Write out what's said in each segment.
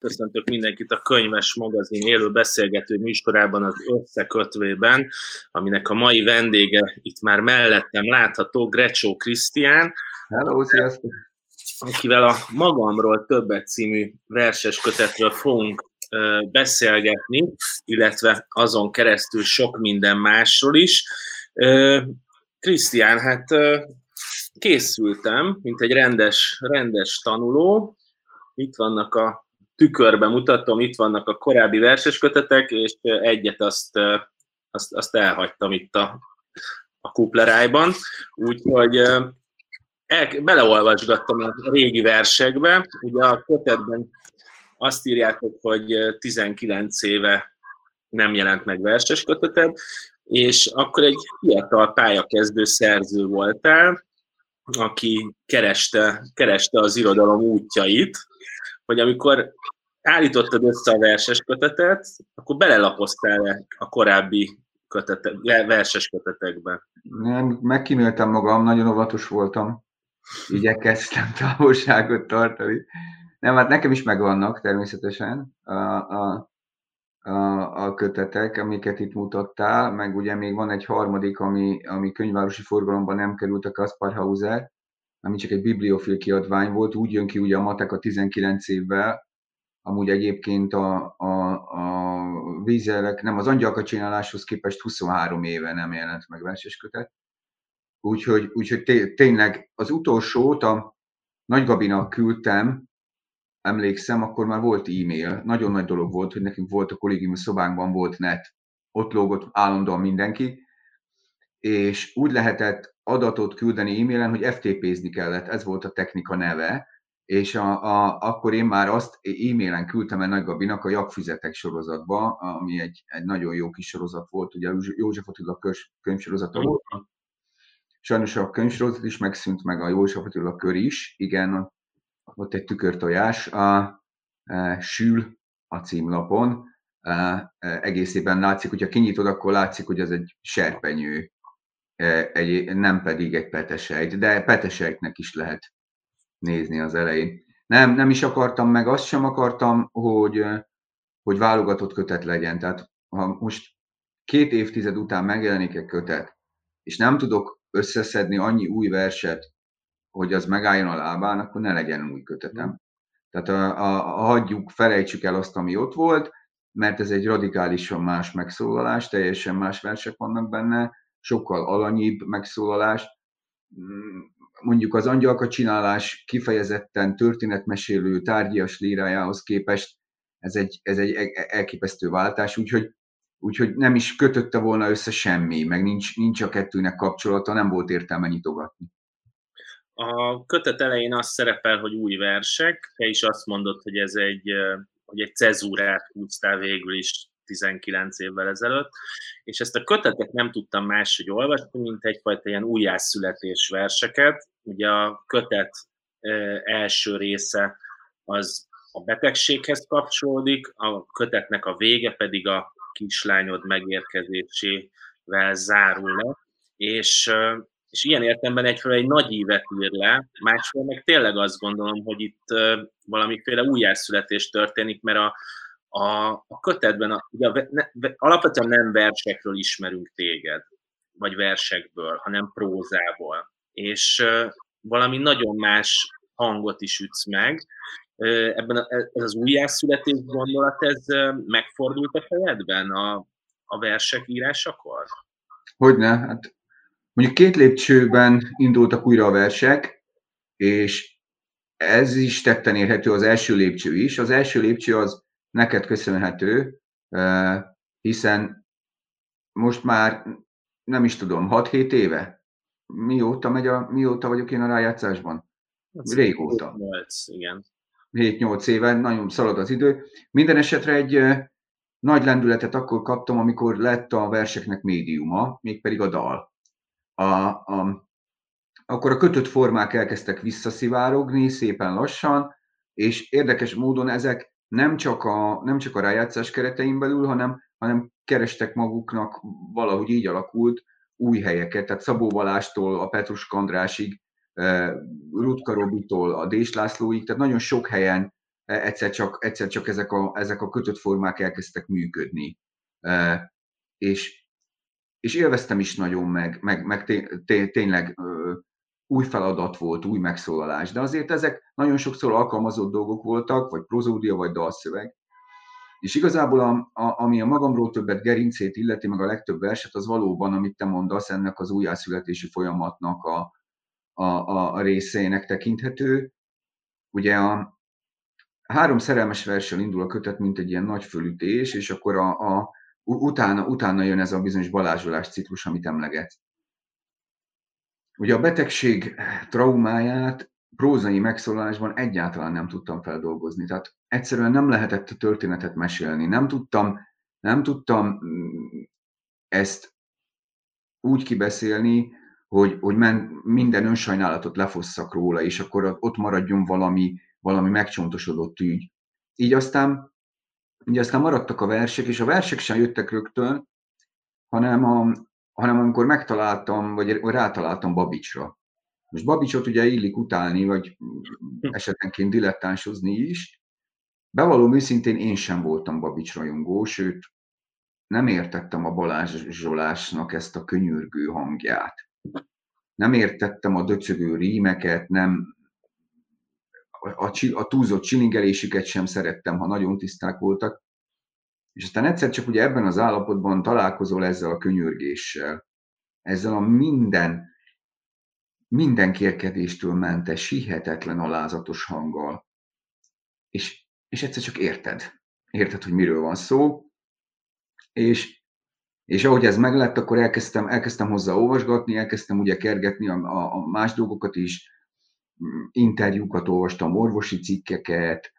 Köszöntök mindenkit a Könyves Magazin élő beszélgető műsorában az Összekötvében, aminek a mai vendége itt már mellettem látható, Grecsó Krisztián. Hello, sziasztok! Akivel a Magamról többet című verses kötetről fogunk beszélgetni, illetve azon keresztül sok minden másról is. Krisztián, hát készültem, mint egy rendes, rendes tanuló. Itt vannak a tükörbe mutatom, itt vannak a korábbi verseskötetek, és egyet azt, azt, azt elhagytam itt a, a kuplerájban, úgyhogy el, beleolvasgattam a régi versekbe, ugye a kötetben azt írjátok, hogy 19 éve nem jelent meg verses köteted, és akkor egy fiatal pályakezdő szerző voltál, aki kereste, kereste az irodalom útjait, hogy amikor állítottad össze a verses kötetet, akkor belelapoztál a korábbi kötete, verses kötetekbe? Nem, megkíméltem magam, nagyon óvatos voltam. Igyekeztem távolságot tartani. Nem, hát nekem is megvannak természetesen a, a, a, a kötetek, amiket itt mutattál, meg ugye még van egy harmadik, ami, ami könyvvárosi forgalomban nem került a Kaspar Hauser, ami csak egy bibliofil kiadvány volt, úgy jön ki ugye a matek a 19 évvel, amúgy egyébként a, a, a vízelek, nem az angyalka csináláshoz képest 23 éve nem jelent meg verses kötet. Úgyhogy, úgyhogy tényleg az utolsót a Nagy Gabinak küldtem, emlékszem, akkor már volt e-mail. Nagyon nagy dolog volt, hogy nekünk volt a kollégium szobánkban volt net. Ott lógott állandóan mindenki, és úgy lehetett adatot küldeni e-mailen, hogy FTP-zni kellett, ez volt a technika neve, és a, a, akkor én már azt e-mailen küldtem el Nagy Gabinak a Jakfüzetek sorozatba, ami egy, egy nagyon jó kis sorozat volt, ugye József Attila könyvsorozata volt. Sajnos a könyvsorozat is megszűnt, meg a József Attila kör is, igen, ott egy tükörtojás, a, a e, Sül a címlapon, a, e, egészében látszik, hogyha kinyitod, akkor látszik, hogy ez egy serpenyő, e, egy, nem pedig egy petesejt, de petesejtnek is lehet nézni az elején. Nem, nem is akartam, meg azt sem akartam, hogy, hogy válogatott kötet legyen. Tehát ha most két évtized után megjelenik egy kötet, és nem tudok összeszedni annyi új verset, hogy az megálljon a lábán, akkor ne legyen új kötetem. Tehát a, a, a, hagyjuk, felejtsük el azt, ami ott volt, mert ez egy radikálisan más megszólalás, teljesen más versek vannak benne, sokkal alanyibb megszólalás, mondjuk az angyalka csinálás kifejezetten történetmesélő tárgyias lírájához képest ez egy, ez egy e-, elképesztő váltás, úgyhogy, úgyhogy nem is kötötte volna össze semmi, meg nincs, nincs a kettőnek kapcsolata, nem volt értelme nyitogatni. A kötet elején az szerepel, hogy új versek, te is azt mondod, hogy ez egy, hogy egy cezúrát húztál végül is 19 évvel ezelőtt, és ezt a kötetet nem tudtam máshogy olvasni, mint egyfajta ilyen újjászületés verseket. Ugye a kötet első része az a betegséghez kapcsolódik, a kötetnek a vége pedig a kislányod megérkezésével zárul le, és, és ilyen értemben egyfajta egy nagy ívet ír le, másfél meg tényleg azt gondolom, hogy itt valamiféle újjászületés történik, mert a, a, a kötetben, a, ugye ne, alapvetően nem versekről ismerünk téged, vagy versekből, hanem prózából. És uh, valami nagyon más hangot is ütsz meg. Uh, ebben a, ez az újjászületés gondolat, ez uh, megfordult a fejedben a, a versek írásakor? Hogyne, hát mondjuk két lépcsőben indultak újra a versek, és ez is tetten érhető az első lépcső is. Az első lépcső az neked köszönhető, hiszen most már nem is tudom, 6-7 éve? Mióta, megy a, mióta vagyok én a rájátszásban? Régóta. 8, igen. 7-8 éve, nagyon szalad az idő. Minden esetre egy nagy lendületet akkor kaptam, amikor lett a verseknek médiuma, mégpedig a dal. A, a, akkor a kötött formák elkezdtek visszaszivárogni szépen lassan, és érdekes módon ezek nem csak a, nem csak a rájátszás keretein belül, hanem, hanem kerestek maguknak, valahogy így alakult, új helyeket, tehát Szabó Balástól a Petrus Kandrásig, Rutka Robitól a Dés Lászlóig, tehát nagyon sok helyen egyszer csak, egyszer csak ezek, a, ezek a kötött formák elkezdtek működni. E, és, és élveztem is nagyon meg, meg, meg té, tényleg új feladat volt, új megszólalás, de azért ezek nagyon sokszor alkalmazott dolgok voltak, vagy prozódia, vagy dalszöveg. És igazából, a, a, ami a magamról többet gerincét illeti, meg a legtöbb verset, az valóban, amit te mondasz, ennek az újjászületési folyamatnak a, a, a, a részének tekinthető. Ugye a három szerelmes verssel indul a kötet, mint egy ilyen nagy fölütés, és akkor a, a, utána, utána jön ez a bizonyos balázsolás ciklus, amit emleget. Ugye a betegség traumáját prózai megszólalásban egyáltalán nem tudtam feldolgozni. Tehát egyszerűen nem lehetett a történetet mesélni. Nem tudtam, nem tudtam mm, ezt úgy kibeszélni, hogy, hogy men, minden önsajnálatot lefosszak róla, és akkor ott maradjon valami, valami megcsontosodott ügy. Így aztán, így aztán maradtak a versek, és a versek sem jöttek rögtön, hanem, a, hanem amikor megtaláltam, vagy rátaláltam Babicsra. Most Babicsot ugye illik utálni, vagy esetenként dilettánsozni is. Bevallom őszintén, én sem voltam Babics rajongó, sőt, nem értettem a Balázs Zsolásnak ezt a könyörgő hangját. Nem értettem a döcögő rímeket, nem, a, a, a túlzott csilingelésüket sem szerettem, ha nagyon tiszták voltak. És aztán egyszer csak ugye ebben az állapotban találkozol ezzel a könyörgéssel, ezzel a minden, minden kérkedéstől mentes, hihetetlen alázatos hanggal, és, és egyszer csak érted. Érted, hogy miről van szó, és, és ahogy ez meglett, akkor elkezdtem, elkezdtem hozzá olvasgatni, elkezdtem ugye kergetni a, a, a más dolgokat is, interjúkat olvastam, orvosi cikkeket,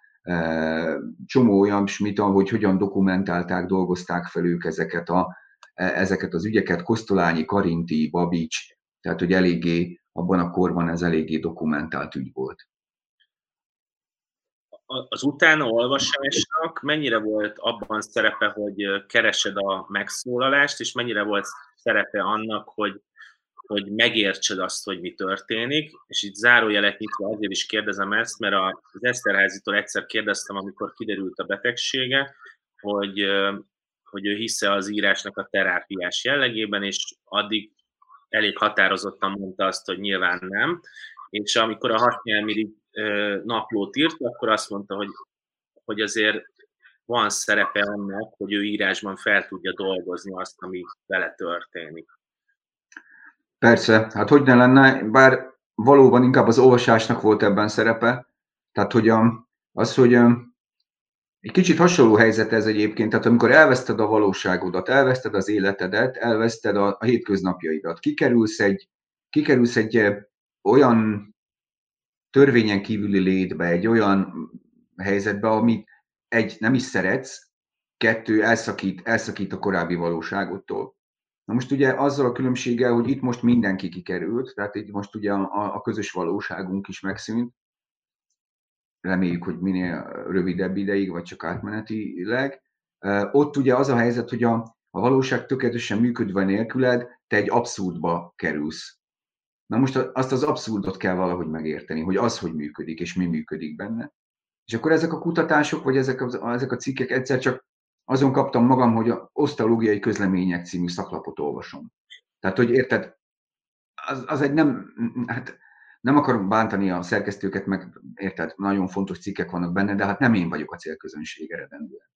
csomó olyan smit, hogy hogyan dokumentálták, dolgozták fel ők ezeket, a, e, ezeket az ügyeket, Kosztolányi, Karinti, Babics, tehát hogy eléggé, abban a korban ez eléggé dokumentált ügy volt. Az utána olvasásnak mennyire volt abban szerepe, hogy keresed a megszólalást, és mennyire volt szerepe annak, hogy hogy megértsed azt, hogy mi történik, és itt zárójelet nyitva azért is kérdezem ezt, mert az Eszterházitól egyszer kérdeztem, amikor kiderült a betegsége, hogy, hogy ő hisze az írásnak a terápiás jellegében, és addig elég határozottan mondta azt, hogy nyilván nem, és amikor a hatnyelmiri naplót írt, akkor azt mondta, hogy, hogy azért van szerepe annak, hogy ő írásban fel tudja dolgozni azt, ami vele történik. Persze, hát hogy ne lenne, bár valóban inkább az olvasásnak volt ebben szerepe, tehát hogy a, az, hogy egy kicsit hasonló helyzet ez egyébként, tehát amikor elveszted a valóságodat, elveszted az életedet, elveszted a, a hétköznapjaidat, kikerülsz egy, kikerülsz egy olyan törvényen kívüli létbe, egy olyan helyzetbe, amit egy, nem is szeretsz, kettő, elszakít, elszakít a korábbi valóságottól. Na most ugye azzal a különbséggel, hogy itt most mindenki kikerült, tehát itt most ugye a, a közös valóságunk is megszűnt, reméljük, hogy minél rövidebb ideig, vagy csak átmenetileg. Ott ugye az a helyzet, hogy a, a valóság tökéletesen működve nélküled, te egy abszurdba kerülsz. Na most azt az abszurdot kell valahogy megérteni, hogy az hogy működik, és mi működik benne. És akkor ezek a kutatások, vagy ezek a, ezek a cikkek egyszer csak azon kaptam magam, hogy a osztalógiai közlemények című szaklapot olvasom. Tehát, hogy érted, az, az egy nem, hát nem akarom bántani a szerkesztőket, meg érted, nagyon fontos cikkek vannak benne, de hát nem én vagyok a célközönség eredendően.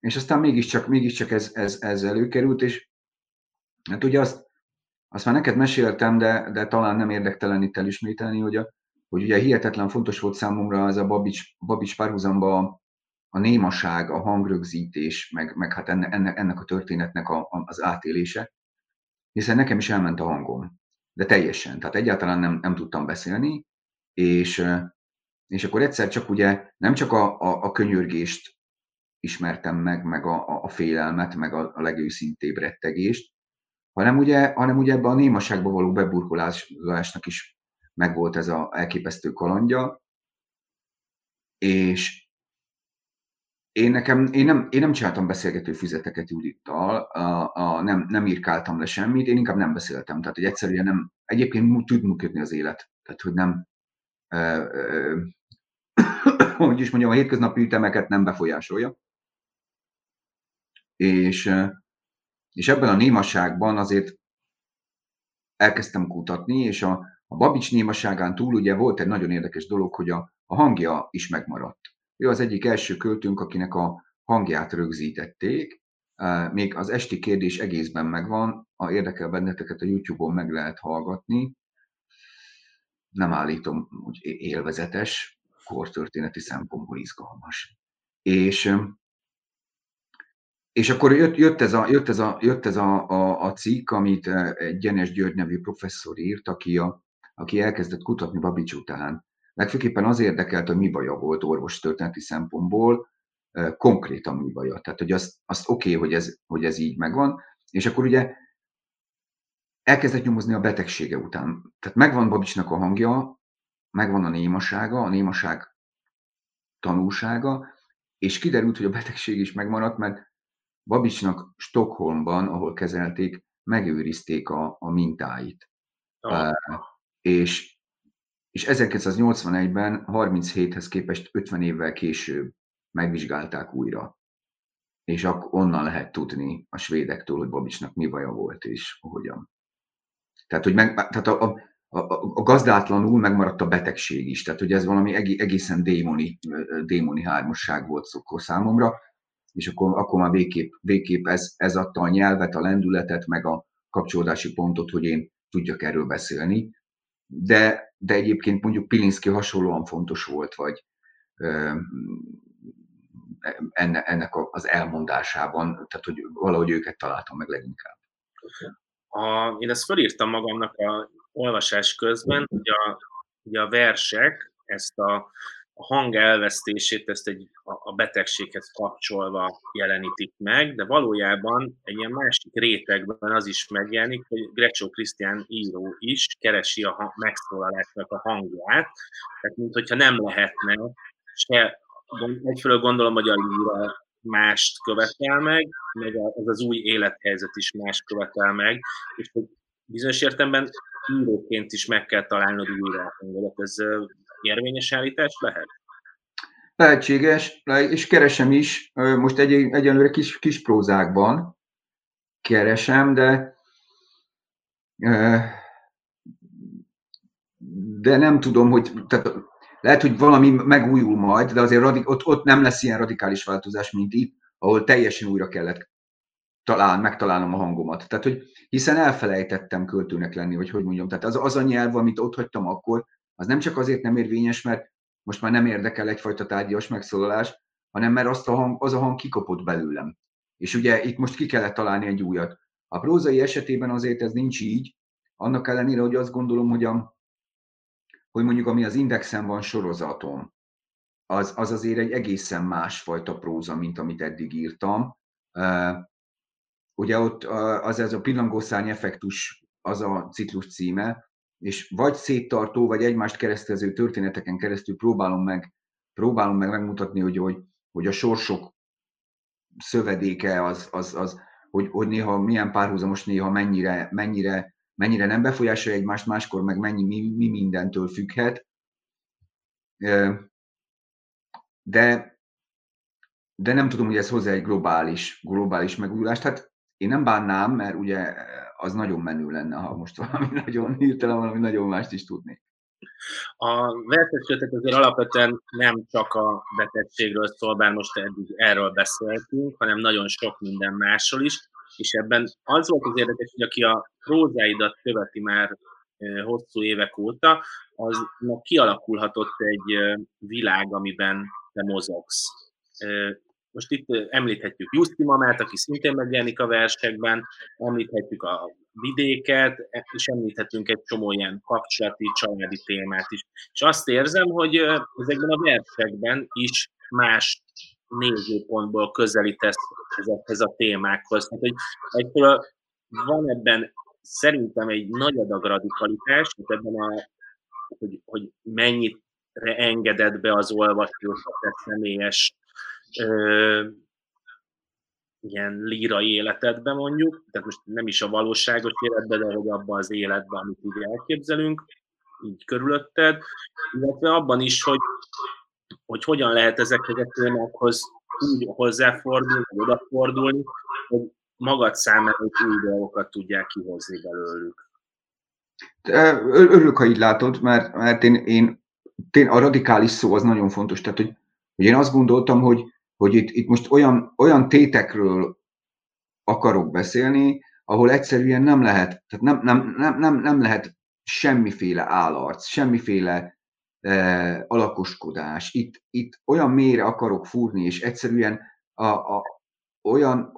És aztán mégiscsak, mégiscsak ez, ez, ez előkerült, és hát ugye azt, azt már neked meséltem, de, de talán nem érdektelen itt elismételni, hogy, a, hogy ugye hihetetlen fontos volt számomra ez a Babics, Babics párhuzamba a némaság, a hangrögzítés, meg, meg hát enne, enne, ennek a történetnek a, a, az átélése, hiszen nekem is elment a hangom, de teljesen, tehát egyáltalán nem, nem tudtam beszélni, és, és akkor egyszer csak ugye nem csak a, a, a könyörgést ismertem meg, meg a, a félelmet, meg a, a legőszintébb rettegést, hanem ugye, hanem ugye ebben a némaságba való beburkolásnak is megvolt ez a elképesztő kalandja, és, én nekem, én nem, én nem csináltam beszélgető füzeteket Judittal, a, a, nem, nem írkáltam le semmit, én inkább nem beszéltem. Tehát, hogy egyszerűen nem, egyébként tud működni az élet. Tehát, hogy nem, ö, ö, hogy is mondjam, a hétköznapi ütemeket nem befolyásolja. És, és ebben a némaságban azért elkezdtem kutatni, és a, a Babics némaságán túl ugye volt egy nagyon érdekes dolog, hogy a, a hangja is megmaradt. Ő az egyik első költőnk, akinek a hangját rögzítették, még az esti kérdés egészben megvan, a érdekel benneteket a YouTube-on meg lehet hallgatni. Nem állítom, hogy élvezetes, kortörténeti szempontból izgalmas. És, és akkor jött, jött ez, a, jött ez, a, jött ez a, a, a cikk, amit egy Gyenes György nevű professzor írt, aki, a, aki elkezdett kutatni Babics után. Legfőképpen az érdekelt, hogy mi baja volt orvostörténeti szempontból, konkrétan mi baja. Tehát, hogy azt, azt oké, okay, hogy, ez, hogy ez így megvan, és akkor ugye elkezdett nyomozni a betegsége után. Tehát megvan Babicsnak a hangja, megvan a némasága, a némaság tanúsága, és kiderült, hogy a betegség is megmaradt, mert Babicsnak Stockholmban, ahol kezelték, megőrizték a, a mintáit. Oh. Uh, és, és 1981-ben 37-hez képest 50 évvel később megvizsgálták újra. És akkor onnan lehet tudni a svédektől, hogy Babicsnak mi baja volt, és hogyan. Tehát, hogy meg, tehát a, a, a, gazdátlanul megmaradt a betegség is. Tehát, hogy ez valami egészen démoni, démoni hármasság volt szokó számomra, és akkor, akkor már végképp, végképp ez, ez adta a nyelvet, a lendületet, meg a kapcsolódási pontot, hogy én tudjak erről beszélni. De, de egyébként mondjuk Pilinszki hasonlóan fontos volt, vagy enne, ennek az elmondásában, tehát hogy valahogy őket találtam meg leginkább. A, én ezt felírtam magamnak a olvasás közben, hogy a, hogy a versek ezt a, a hang elvesztését, ezt egy, a, betegséghez kapcsolva jelenítik meg, de valójában egy ilyen másik rétegben az is megjelenik, hogy Grecsó Krisztián író is keresi a megszólalásnak a hangját, tehát hogyha nem lehetne se egyfelől gondolom, hogy a líra mást követel meg, meg ez az új élethelyzet is más követel meg, és hogy bizonyos értelemben íróként is meg kell találnod újra a hangodat. Ez érvényes állítás lehet? Lehetséges, és keresem is, most egy, egyenlőre kis, kis prózákban keresem, de de nem tudom, hogy tehát lehet, hogy valami megújul majd, de azért radik, ott, ott nem lesz ilyen radikális változás, mint itt, ahol teljesen újra kellett talán megtalálnom a hangomat. Tehát, hogy hiszen elfelejtettem költőnek lenni, vagy hogy mondjam. Tehát az, az a nyelv, amit ott hagytam akkor, az nem csak azért nem érvényes, mert most már nem érdekel egyfajta tárgyas megszólalás, hanem mert azt a hang, az a hang kikopott belőlem. És ugye itt most ki kellett találni egy újat. A prózai esetében azért ez nincs így, annak ellenére, hogy azt gondolom, hogy a, hogy mondjuk ami az Indexen van sorozatom, az, az azért egy egészen másfajta próza, mint amit eddig írtam. Uh, ugye ott az ez a pillangószárny effektus, az a ciklus címe, és vagy széttartó, vagy egymást keresztező történeteken keresztül próbálom meg, próbálom meg megmutatni, hogy, hogy, hogy a sorsok szövedéke az, az, az hogy, hogy néha milyen párhuzamos, néha mennyire, mennyire mennyire nem befolyásolja egymást, máskor meg mennyi, mi, mi mindentől függhet. De, de nem tudom, hogy ez hozzá egy globális, globális megújulást. Hát én nem bánnám, mert ugye az nagyon menő lenne, ha most valami nagyon hirtelen valami nagyon mást is tudnék. A versenykötet azért alapvetően nem csak a betegségről szól, bár most eddig erről beszéltünk, hanem nagyon sok minden másról is és ebben az volt az érdekes, hogy aki a prózáidat követi már hosszú évek óta, az kialakulhatott egy világ, amiben te mozogsz. Most itt említhetjük Justi Mamát, aki szintén megjelenik a versekben, említhetjük a vidéket, és említhetünk egy csomó ilyen kapcsolati, családi témát is. És azt érzem, hogy ezekben a versekben is más nézőpontból közelítesz ezekhez a témákhoz. Tehát, hogy egyfelől van ebben szerintem egy nagy adag radikalitás, ebben a, hogy, hogy mennyire engedett be az olvasót a te személyes ö, ilyen lírai életedbe mondjuk, tehát most nem is a valóságos életbe, de hogy abban az életben, amit így elképzelünk, így körülötted, illetve abban is, hogy hogy hogyan lehet ezekhez a témákhoz úgy hozzáfordulni, vagy odafordulni, hogy magad számára új dolgokat tudják kihozni belőlük. Örülök, ha így látod, mert, mert én, én, én, a radikális szó az nagyon fontos. Tehát, hogy, hogy én azt gondoltam, hogy, hogy itt, itt most olyan, olyan tétekről akarok beszélni, ahol egyszerűen nem lehet, tehát nem, nem, nem, nem, nem lehet semmiféle állarc, semmiféle eh, alakoskodás. Itt, itt olyan mélyre akarok fúrni, és egyszerűen a, a, olyan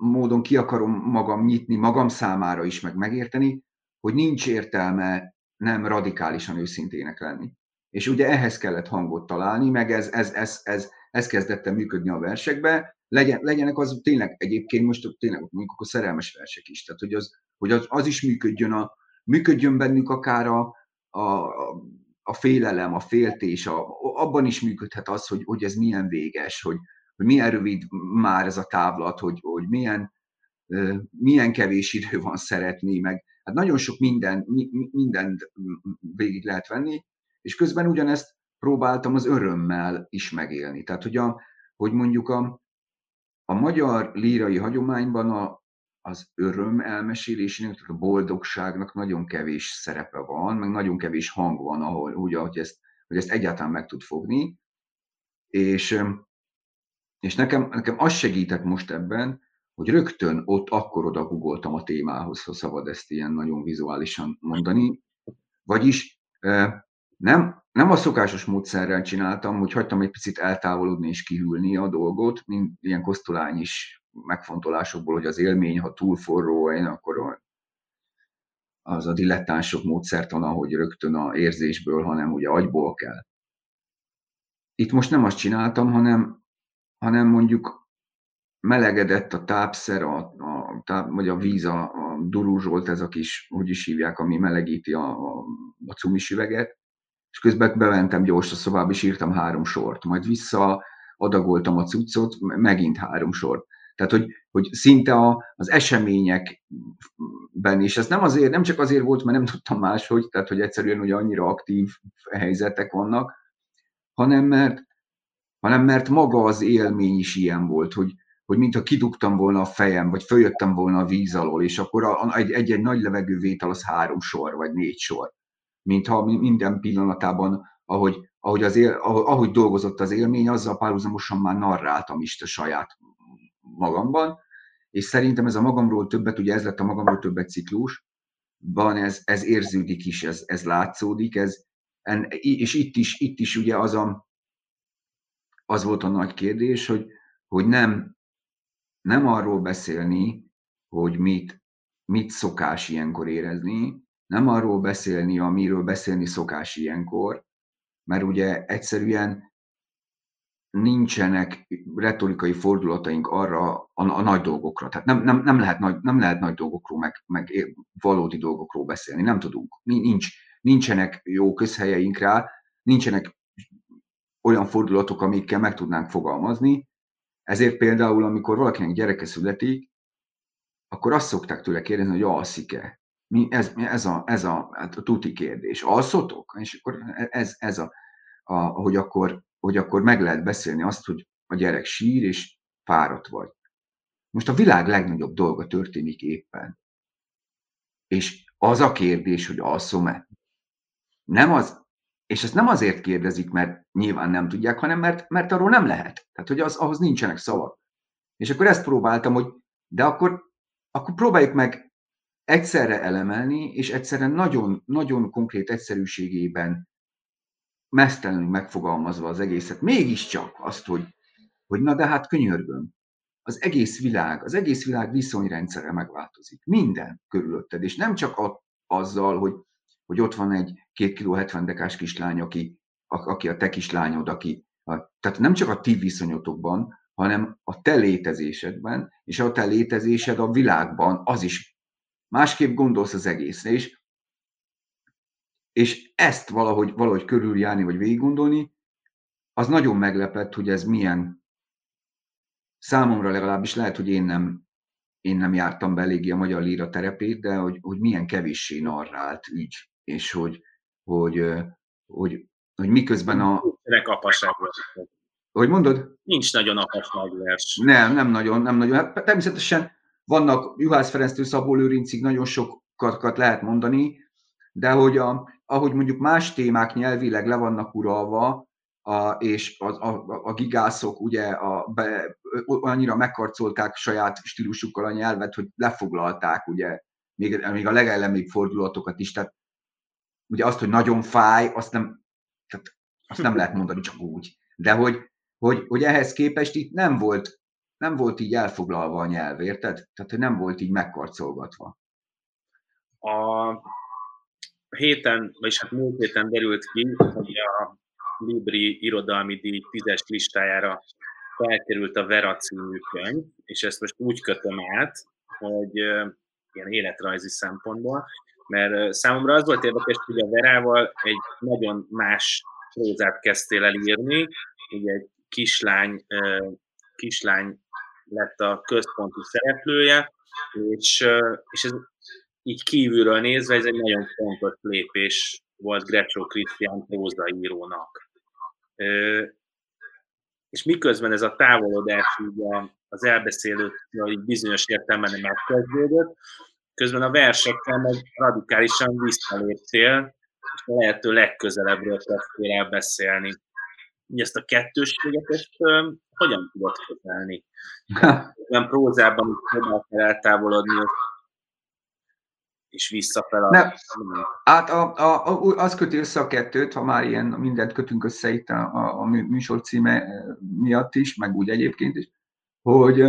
módon ki akarom magam nyitni, magam számára is, meg megérteni, hogy nincs értelme nem radikálisan őszintének lenni. És ugye ehhez kellett hangot találni, meg ez, ez, ez, ez, ez kezdett el működni a versekbe, legyen, legyenek az tényleg egyébként most tényleg mondjuk akkor szerelmes versek is, tehát hogy az, hogy az, az is működjön, a, működjön bennük akár a, a, a félelem, a féltés, a, abban is működhet az, hogy, hogy ez milyen véges, hogy, hogy milyen rövid már ez a távlat, hogy, hogy milyen, milyen kevés idő van szeretni, meg hát nagyon sok minden, mindent végig lehet venni, és közben ugyanezt próbáltam az örömmel is megélni. Tehát, hogy, a, hogy mondjuk a, a magyar lírai hagyományban a, az öröm elmesélésének, a boldogságnak nagyon kevés szerepe van, meg nagyon kevés hang van, ahol ugye, hogy ezt, hogy ezt egyáltalán meg tud fogni. És, és nekem, nekem az segített most ebben, hogy rögtön ott akkor oda a témához, ha szabad ezt ilyen nagyon vizuálisan mondani. Vagyis nem, nem a szokásos módszerrel csináltam, hogy hagytam egy picit eltávolodni és kihűlni a dolgot, mint ilyen kosztolány is megfontolásokból, hogy az élmény, ha túl forró, én akkor az a dilettánsok módszertan, ahogy rögtön a érzésből, hanem ugye agyból kell. Itt most nem azt csináltam, hanem, hanem mondjuk melegedett a tápszer, a, a, táp, vagy a víz, a, a duruzsolt, ez a kis, hogy is hívják, ami melegíti a, a, a cumis üveget, és közben bementem gyors a szobába, és írtam három sort, majd vissza adagoltam a cuccot, megint három sort. Tehát, hogy, hogy szinte a, az eseményekben, és ez nem azért, nem csak azért volt, mert nem tudtam máshogy, tehát, hogy egyszerűen ugye annyira aktív helyzetek vannak, hanem mert, hanem mert maga az élmény is ilyen volt, hogy, hogy mintha kidugtam volna a fejem, vagy följöttem volna a víz alól, és akkor egy-egy nagy levegővétel az három sor, vagy négy sor mintha minden pillanatában, ahogy, ahogy, az él, ahogy dolgozott az élmény, azzal párhuzamosan már narráltam is a saját magamban, és szerintem ez a magamról többet, ugye ez lett a magamról többet ciklus, van ez, ez érződik is, ez, ez látszódik, ez, en, és itt is, itt is ugye az, a, az volt a nagy kérdés, hogy, hogy nem, nem arról beszélni, hogy mit, mit szokás ilyenkor érezni, nem arról beszélni, amiről beszélni szokás ilyenkor, mert ugye egyszerűen nincsenek retorikai fordulataink arra a, a nagy dolgokra. Tehát nem, nem, nem, lehet, nagy, nem lehet nagy dolgokról, meg, meg valódi dolgokról beszélni. Nem tudunk. Nincs, nincsenek jó közhelyeink rá, nincsenek olyan fordulatok, amikkel meg tudnánk fogalmazni. Ezért például, amikor valakinek gyereke születik, akkor azt szokták tőle kérdezni, hogy alszik-e mi, ez, ez, a, ez a, hát a tuti kérdés. Alszotok? És akkor ez, ez a, a, hogy, akkor, hogy akkor meg lehet beszélni azt, hogy a gyerek sír, és fáradt vagy. Most a világ legnagyobb dolga történik éppen. És az a kérdés, hogy alszom-e? Nem az, és ezt nem azért kérdezik, mert nyilván nem tudják, hanem mert, mert arról nem lehet. Tehát, hogy az, ahhoz nincsenek szavak. És akkor ezt próbáltam, hogy de akkor, akkor próbáljuk meg egyszerre elemelni, és egyszerre nagyon, nagyon konkrét egyszerűségében mesztelenül megfogalmazva az egészet, mégiscsak azt, hogy, hogy na de hát könyörgöm, az egész világ, az egész világ viszonyrendszere megváltozik. Minden körülötted, és nem csak a, azzal, hogy, hogy ott van egy két kiló 70 dekás kislány, aki, a, aki a te kislányod, aki, a, tehát nem csak a ti viszonyotokban, hanem a te létezésedben, és a te létezésed a világban, az is másképp gondolsz az egészre, és, és ezt valahogy, valahogy körüljárni, vagy végig gondolni, az nagyon meglepett, hogy ez milyen, számomra legalábbis lehet, hogy én nem, én nem jártam be eléggé a magyar líra terepét, de hogy, hogy milyen kevéssé narrált ügy, és hogy, hogy, hogy hogy miközben a... Nincsenek apaság Hogy mondod? Nincs nagyon apaság vers. Nem, nem nagyon, nem nagyon. Hát természetesen vannak Juhász Ferenctől Szabó Lőrincig nagyon sokat lehet mondani, de hogy a, ahogy mondjuk más témák nyelvileg le vannak uralva, a, és a, a, a gigászok ugye a, be, annyira megkarcolták saját stílusukkal a nyelvet, hogy lefoglalták ugye még, még a legelemibb fordulatokat is, tehát ugye azt, hogy nagyon fáj, azt nem, tehát azt nem lehet mondani csak úgy. De hogy, hogy, hogy ehhez képest itt nem volt, nem volt így elfoglalva a nyelv, érted? Tehát, hogy nem volt így megkarcolgatva. A héten, vagyis hát múlt héten derült ki, hogy a Libri irodalmi díj tízes listájára felkerült a Vera című könyv, és ezt most úgy kötöm át, hogy ilyen életrajzi szempontból, mert számomra az volt érdekes, hogy a Verával egy nagyon más prózát kezdtél el írni, ugye egy kislány, kislány lett a központi szereplője, és, és ez így kívülről nézve ez egy nagyon fontos lépés volt Greccio Krisztián prózaírónak. És miközben ez a távolodás így az elbeszélő bizonyos értelemben megkezdődött, közben a versekkel meg radikálisan visszaléptél, és a lehető legközelebbről kezdtél beszélni. Ugye ezt a kettősséget, ezt hogyan tudod kezelni? Nem prózában is próbáltál eltávolodni, és visszafel a... Nem. Hát a, a, a, az köti össze a kettőt, ha már ilyen mindent kötünk össze itt a, a, a műsor címe miatt is, meg úgy egyébként is, hogy,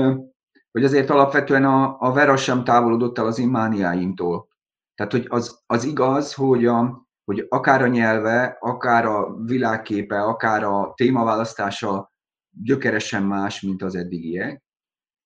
hogy azért alapvetően a, a Vera sem távolodott el az immániáimtól. Tehát, hogy az, az igaz, hogy, a, hogy akár a nyelve, akár a világképe, akár a témaválasztása gyökeresen más, mint az eddigiek,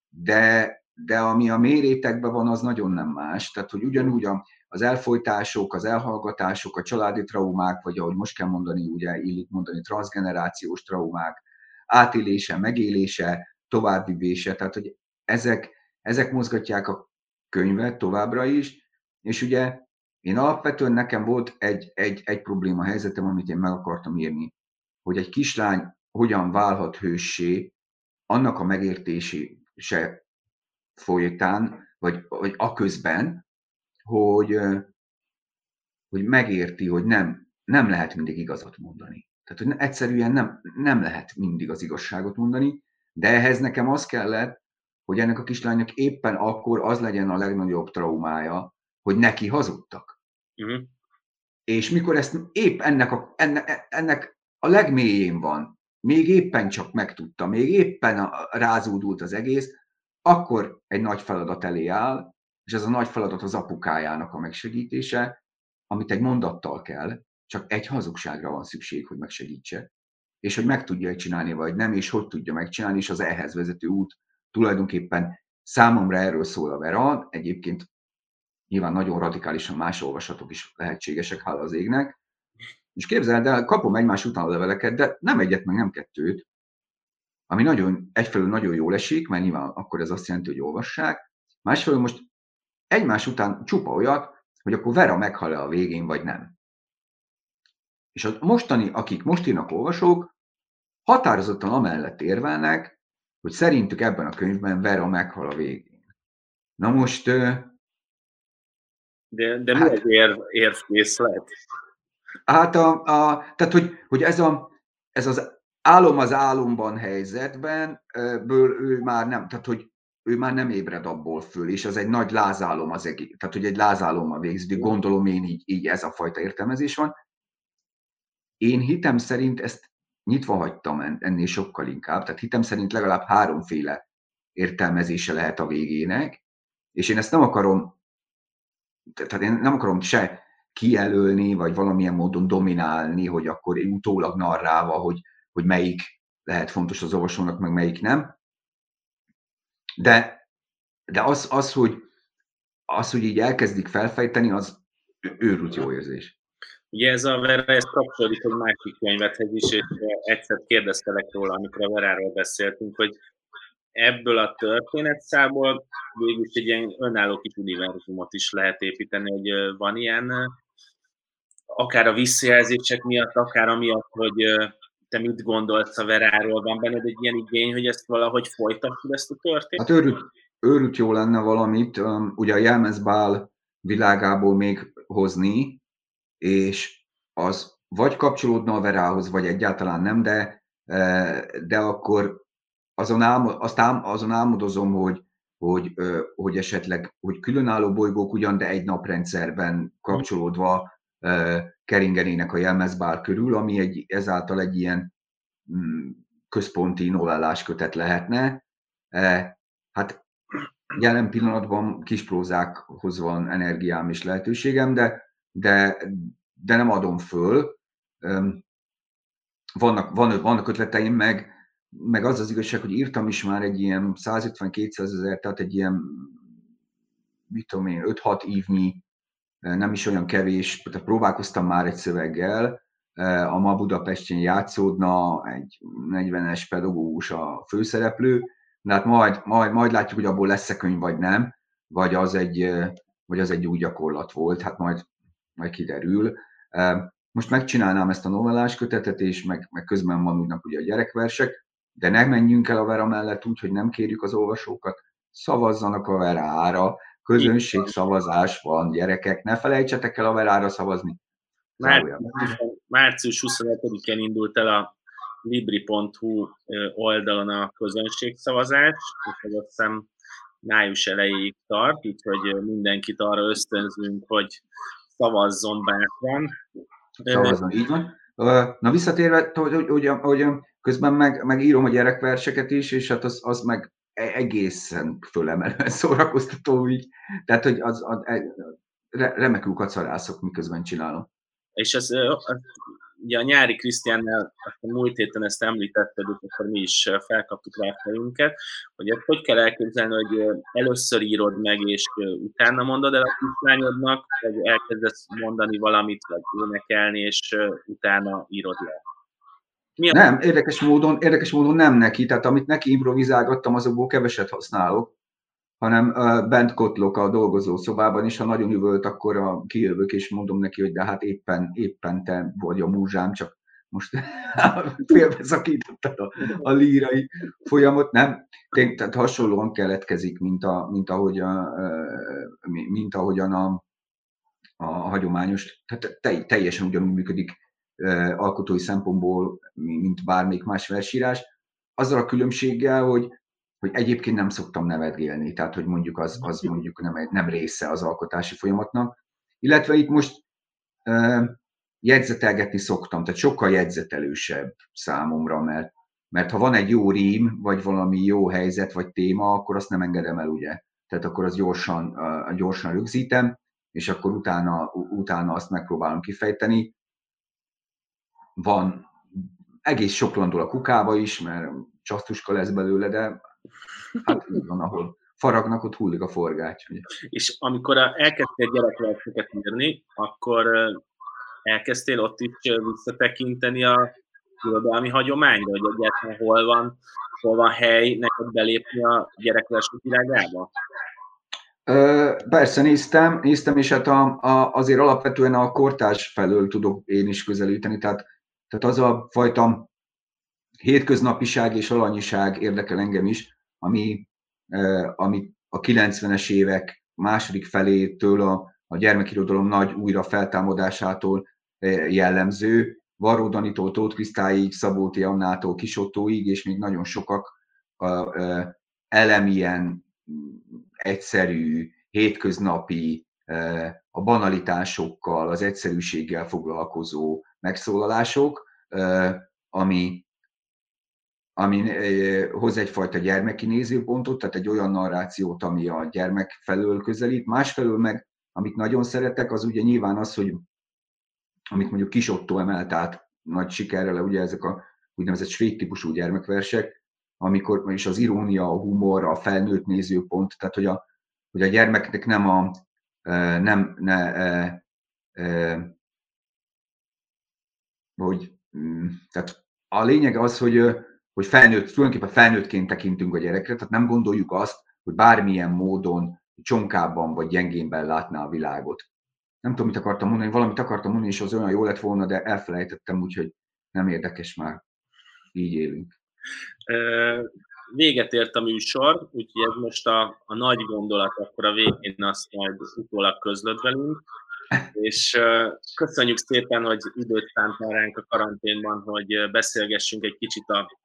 de, de ami a mérétekben van, az nagyon nem más. Tehát, hogy ugyanúgy az elfolytások, az elhallgatások, a családi traumák, vagy ahogy most kell mondani, ugye illik mondani, transgenerációs traumák, átélése, megélése, továbbvivése, tehát, hogy ezek, ezek mozgatják a könyvet továbbra is, és ugye én alapvetően nekem volt egy, egy, egy probléma helyzetem, amit én meg akartam írni, hogy egy kislány hogyan válhat hőssé, annak a megértése folytán, vagy, vagy aközben, hogy, hogy megérti, hogy nem, nem lehet mindig igazat mondani. Tehát, hogy egyszerűen nem, nem lehet mindig az igazságot mondani, de ehhez nekem az kellett, hogy ennek a kislánynak éppen akkor az legyen a legnagyobb traumája, hogy neki hazudtak. Uh-huh. És mikor ezt épp ennek a, ennek, ennek a legmélyén van, még éppen csak megtudta, még éppen a, rázódult az egész, akkor egy nagy feladat elé áll, és ez a nagy feladat az apukájának a megsegítése, amit egy mondattal kell, csak egy hazugságra van szükség, hogy megsegítse, és hogy meg tudja csinálni, vagy nem, és hogy tudja megcsinálni, és az ehhez vezető út tulajdonképpen számomra erről szól a Vera, egyébként nyilván nagyon radikálisan más olvasatok is lehetségesek, hála az égnek, és képzeld el, kapom egymás után a leveleket, de nem egyet, meg nem kettőt, ami nagyon, egyfelől nagyon jól esik, mert nyilván akkor ez azt jelenti, hogy olvassák, másfelől most egymás után csupa olyat, hogy akkor Vera meghal-e a végén, vagy nem. És a mostani, akik most írnak olvasók, határozottan amellett érvelnek, hogy szerintük ebben a könyvben Vera meghal a végén. Na most... De, de hát, mi az érv, érvkészlet? Hát a, a, tehát, hogy, hogy ez, a, ez az álom az álomban helyzetben, ből ő már nem, tehát hogy ő már nem ébred abból föl, és az egy nagy lázálom az egész, tehát hogy egy lázálommal végződik, gondolom én így, így ez a fajta értelmezés van. Én hitem szerint ezt nyitva hagytam ennél sokkal inkább, tehát hitem szerint legalább háromféle értelmezése lehet a végének, és én ezt nem akarom, tehát én nem akarom se kijelölni, vagy valamilyen módon dominálni, hogy akkor utólag narrálva, hogy hogy melyik lehet fontos az olvasónak, meg melyik nem. De, de az, az, hogy, az, hogy így elkezdik felfejteni, az őrült jó érzés. Ugye ez a Vera, ez kapcsolódik egy másik könyvethez is, és egyszer kérdeztelek róla, amikor a Veráról beszéltünk, hogy ebből a történetszából végül egy ilyen önálló kis univerzumot is lehet építeni, hogy van ilyen akár a visszajelzések miatt, akár amiatt, hogy te mit gondolsz a Veráról, van benned egy ilyen igény, hogy ezt valahogy folytassuk ezt a történetet? Hát őrült, őrült jó lenne valamit, ugye a jelmezbál világából még hozni, és az vagy kapcsolódna a Verához, vagy egyáltalán nem, de, de akkor azon, álmo, azt ám, azon álmodozom, hogy, hogy, hogy esetleg hogy különálló bolygók ugyan, de egy naprendszerben kapcsolódva keringenének a jelmezbál körül, ami egy, ezáltal egy ilyen mm, központi novellás kötet lehetne. Hát jelen pillanatban kisprózákhoz van energiám és lehetőségem, de, de, de nem adom föl. Vannak, van, vannak ötleteim, meg, meg az az igazság, hogy írtam is már egy ilyen 150-200 ezer, tehát egy ilyen, mit tudom én, 5-6 évnyi nem is olyan kevés, tehát próbálkoztam már egy szöveggel, a Ma Budapesten játszódna, egy 40-es pedagógus a főszereplő, de hát majd, majd, majd látjuk, hogy abból lesz-e könyv, vagy nem, vagy az egy, vagy az egy új gyakorlat volt, hát majd, majd kiderül. Most megcsinálnám ezt a novellás kötetet, és meg, meg közben vannak ugye a gyerekversek, de ne menjünk el a Vera mellett úgy, hogy nem kérjük az olvasókat, szavazzanak a Verára, Közönségszavazás van, gyerekek, ne felejtsetek el a verára szavazni. Március, március 25-én indult el a libri.hu oldalon a közönségszavazás, és ez azt hiszem május elejéig tart, úgyhogy mindenkit arra ösztönzünk, hogy szavazzon bátran. Szavazzon, így van. Na visszatérve, hogy, hogy, hogy, hogy közben meg, meg írom a gyerekverseket is, és hát az, az meg E-, egészen fölemelően szórakoztató így. Tehát, hogy az, az, az e, remekül kacarászok, miközben csinálom. És ez, az, ugye a nyári Krisztiánnál, a múlt héten ezt említetted, akkor mi is felkaptuk rá fejünket, hogy ezt hogy kell elképzelni, hogy először írod meg, és utána mondod el a kislányodnak, vagy elkezdesz mondani valamit, vagy énekelni, és utána írod le. Mi a... Nem, érdekes módon, érdekes módon nem neki, tehát amit neki improvizálgattam, azokból keveset használok, hanem uh, bent kotlok a dolgozó szobában, és ha nagyon üvölt, akkor a, kijövök, és mondom neki, hogy de hát éppen, éppen te vagy a múzsám, csak most félbeszakítottad a, a lírai folyamot, nem? Tehát hasonlóan keletkezik, mint, a, mint, ahogy a, mint ahogyan a, a hagyományos, tehát teljesen ugyanúgy működik alkotói szempontból, mint bármelyik más versírás, azzal a különbséggel, hogy, hogy egyébként nem szoktam nevetgélni, tehát hogy mondjuk az, az mondjuk nem, nem része az alkotási folyamatnak. Illetve itt most uh, jegyzetelgetni szoktam, tehát sokkal jegyzetelősebb számomra, mert, mert ha van egy jó rím, vagy valami jó helyzet, vagy téma, akkor azt nem engedem el, ugye? Tehát akkor az gyorsan, uh, gyorsan rögzítem, és akkor utána, utána azt megpróbálom kifejteni van egész sok landul a kukába is, mert csasztuska lesz belőle, de hát így van, ahol faragnak, ott hullik a forgács. Ugye. És amikor elkezdtél gyerekverseket írni, akkor elkezdtél ott is visszatekinteni a irodalmi hagyományra, hogy egyáltalán hol van, hol van hely neked belépni a gyerekversek világába? Persze néztem, néztem, és hát a, a, azért alapvetően a kortárs felől tudok én is közelíteni, tehát tehát az a fajta hétköznapiság és alanyiság érdekel engem is, ami, ami a 90-es évek második felétől a, a gyermekirodalom nagy újra feltámadásától jellemző, Varró Danitól, Tóth Krisztáig, Szabóti Annától, Kisottóig, és még nagyon sokak a, elemilyen egyszerű, hétköznapi, a banalitásokkal, az egyszerűséggel foglalkozó megszólalások, ami, ami hoz egyfajta gyermeki nézőpontot, tehát egy olyan narrációt, ami a gyermek felől közelít. Másfelől meg, amit nagyon szeretek, az ugye nyilván az, hogy amit mondjuk Kis Otto emelt át nagy sikerrel, ugye ezek a úgynevezett svéd típusú gyermekversek, amikor is az irónia, a humor, a felnőtt nézőpont, tehát hogy a, hogy a gyermeknek nem a nem, ne, hogy mm, tehát a lényeg az, hogy, hogy felnőtt, tulajdonképpen felnőttként tekintünk a gyerekre, tehát nem gondoljuk azt, hogy bármilyen módon csonkában vagy gyengénben látná a világot. nem tudom, mit akartam mondani, valamit akartam mondani, és az olyan jó lett volna, de elfelejtettem, úgyhogy nem érdekes már. Így élünk. Véget ért a műsor, úgyhogy ez most a, a nagy gondolat, akkor a végén azt majd utólag közlöd velünk. És köszönjük szépen, hogy időt szántál ránk a karanténban, hogy beszélgessünk egy kicsit a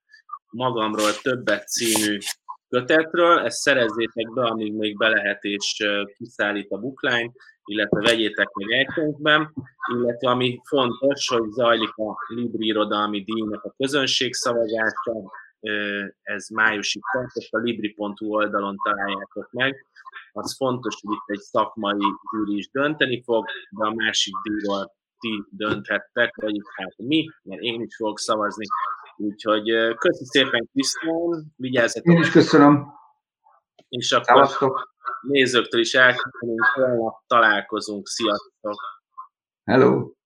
magamról többet című kötetről. Ezt szerezzétek be, amíg még be lehet, és kiszállít a bookline, illetve vegyétek meg elkönyvben, illetve ami fontos, hogy zajlik a Libri Irodalmi Díjnak a közönségszavazása, ez májusig tart, és a libri.hu oldalon találjátok meg. Az fontos, hogy itt egy szakmai gyűri is dönteni fog, de a másik díjról ti dönthettek, vagy hát mi, mert én is fogok szavazni. Úgyhogy köszi szépen Krisztán, vigyázzatok! Én is köszönöm! És akkor Szavaztok. nézőktől is elköszönünk, találkozunk, sziasztok! Hello!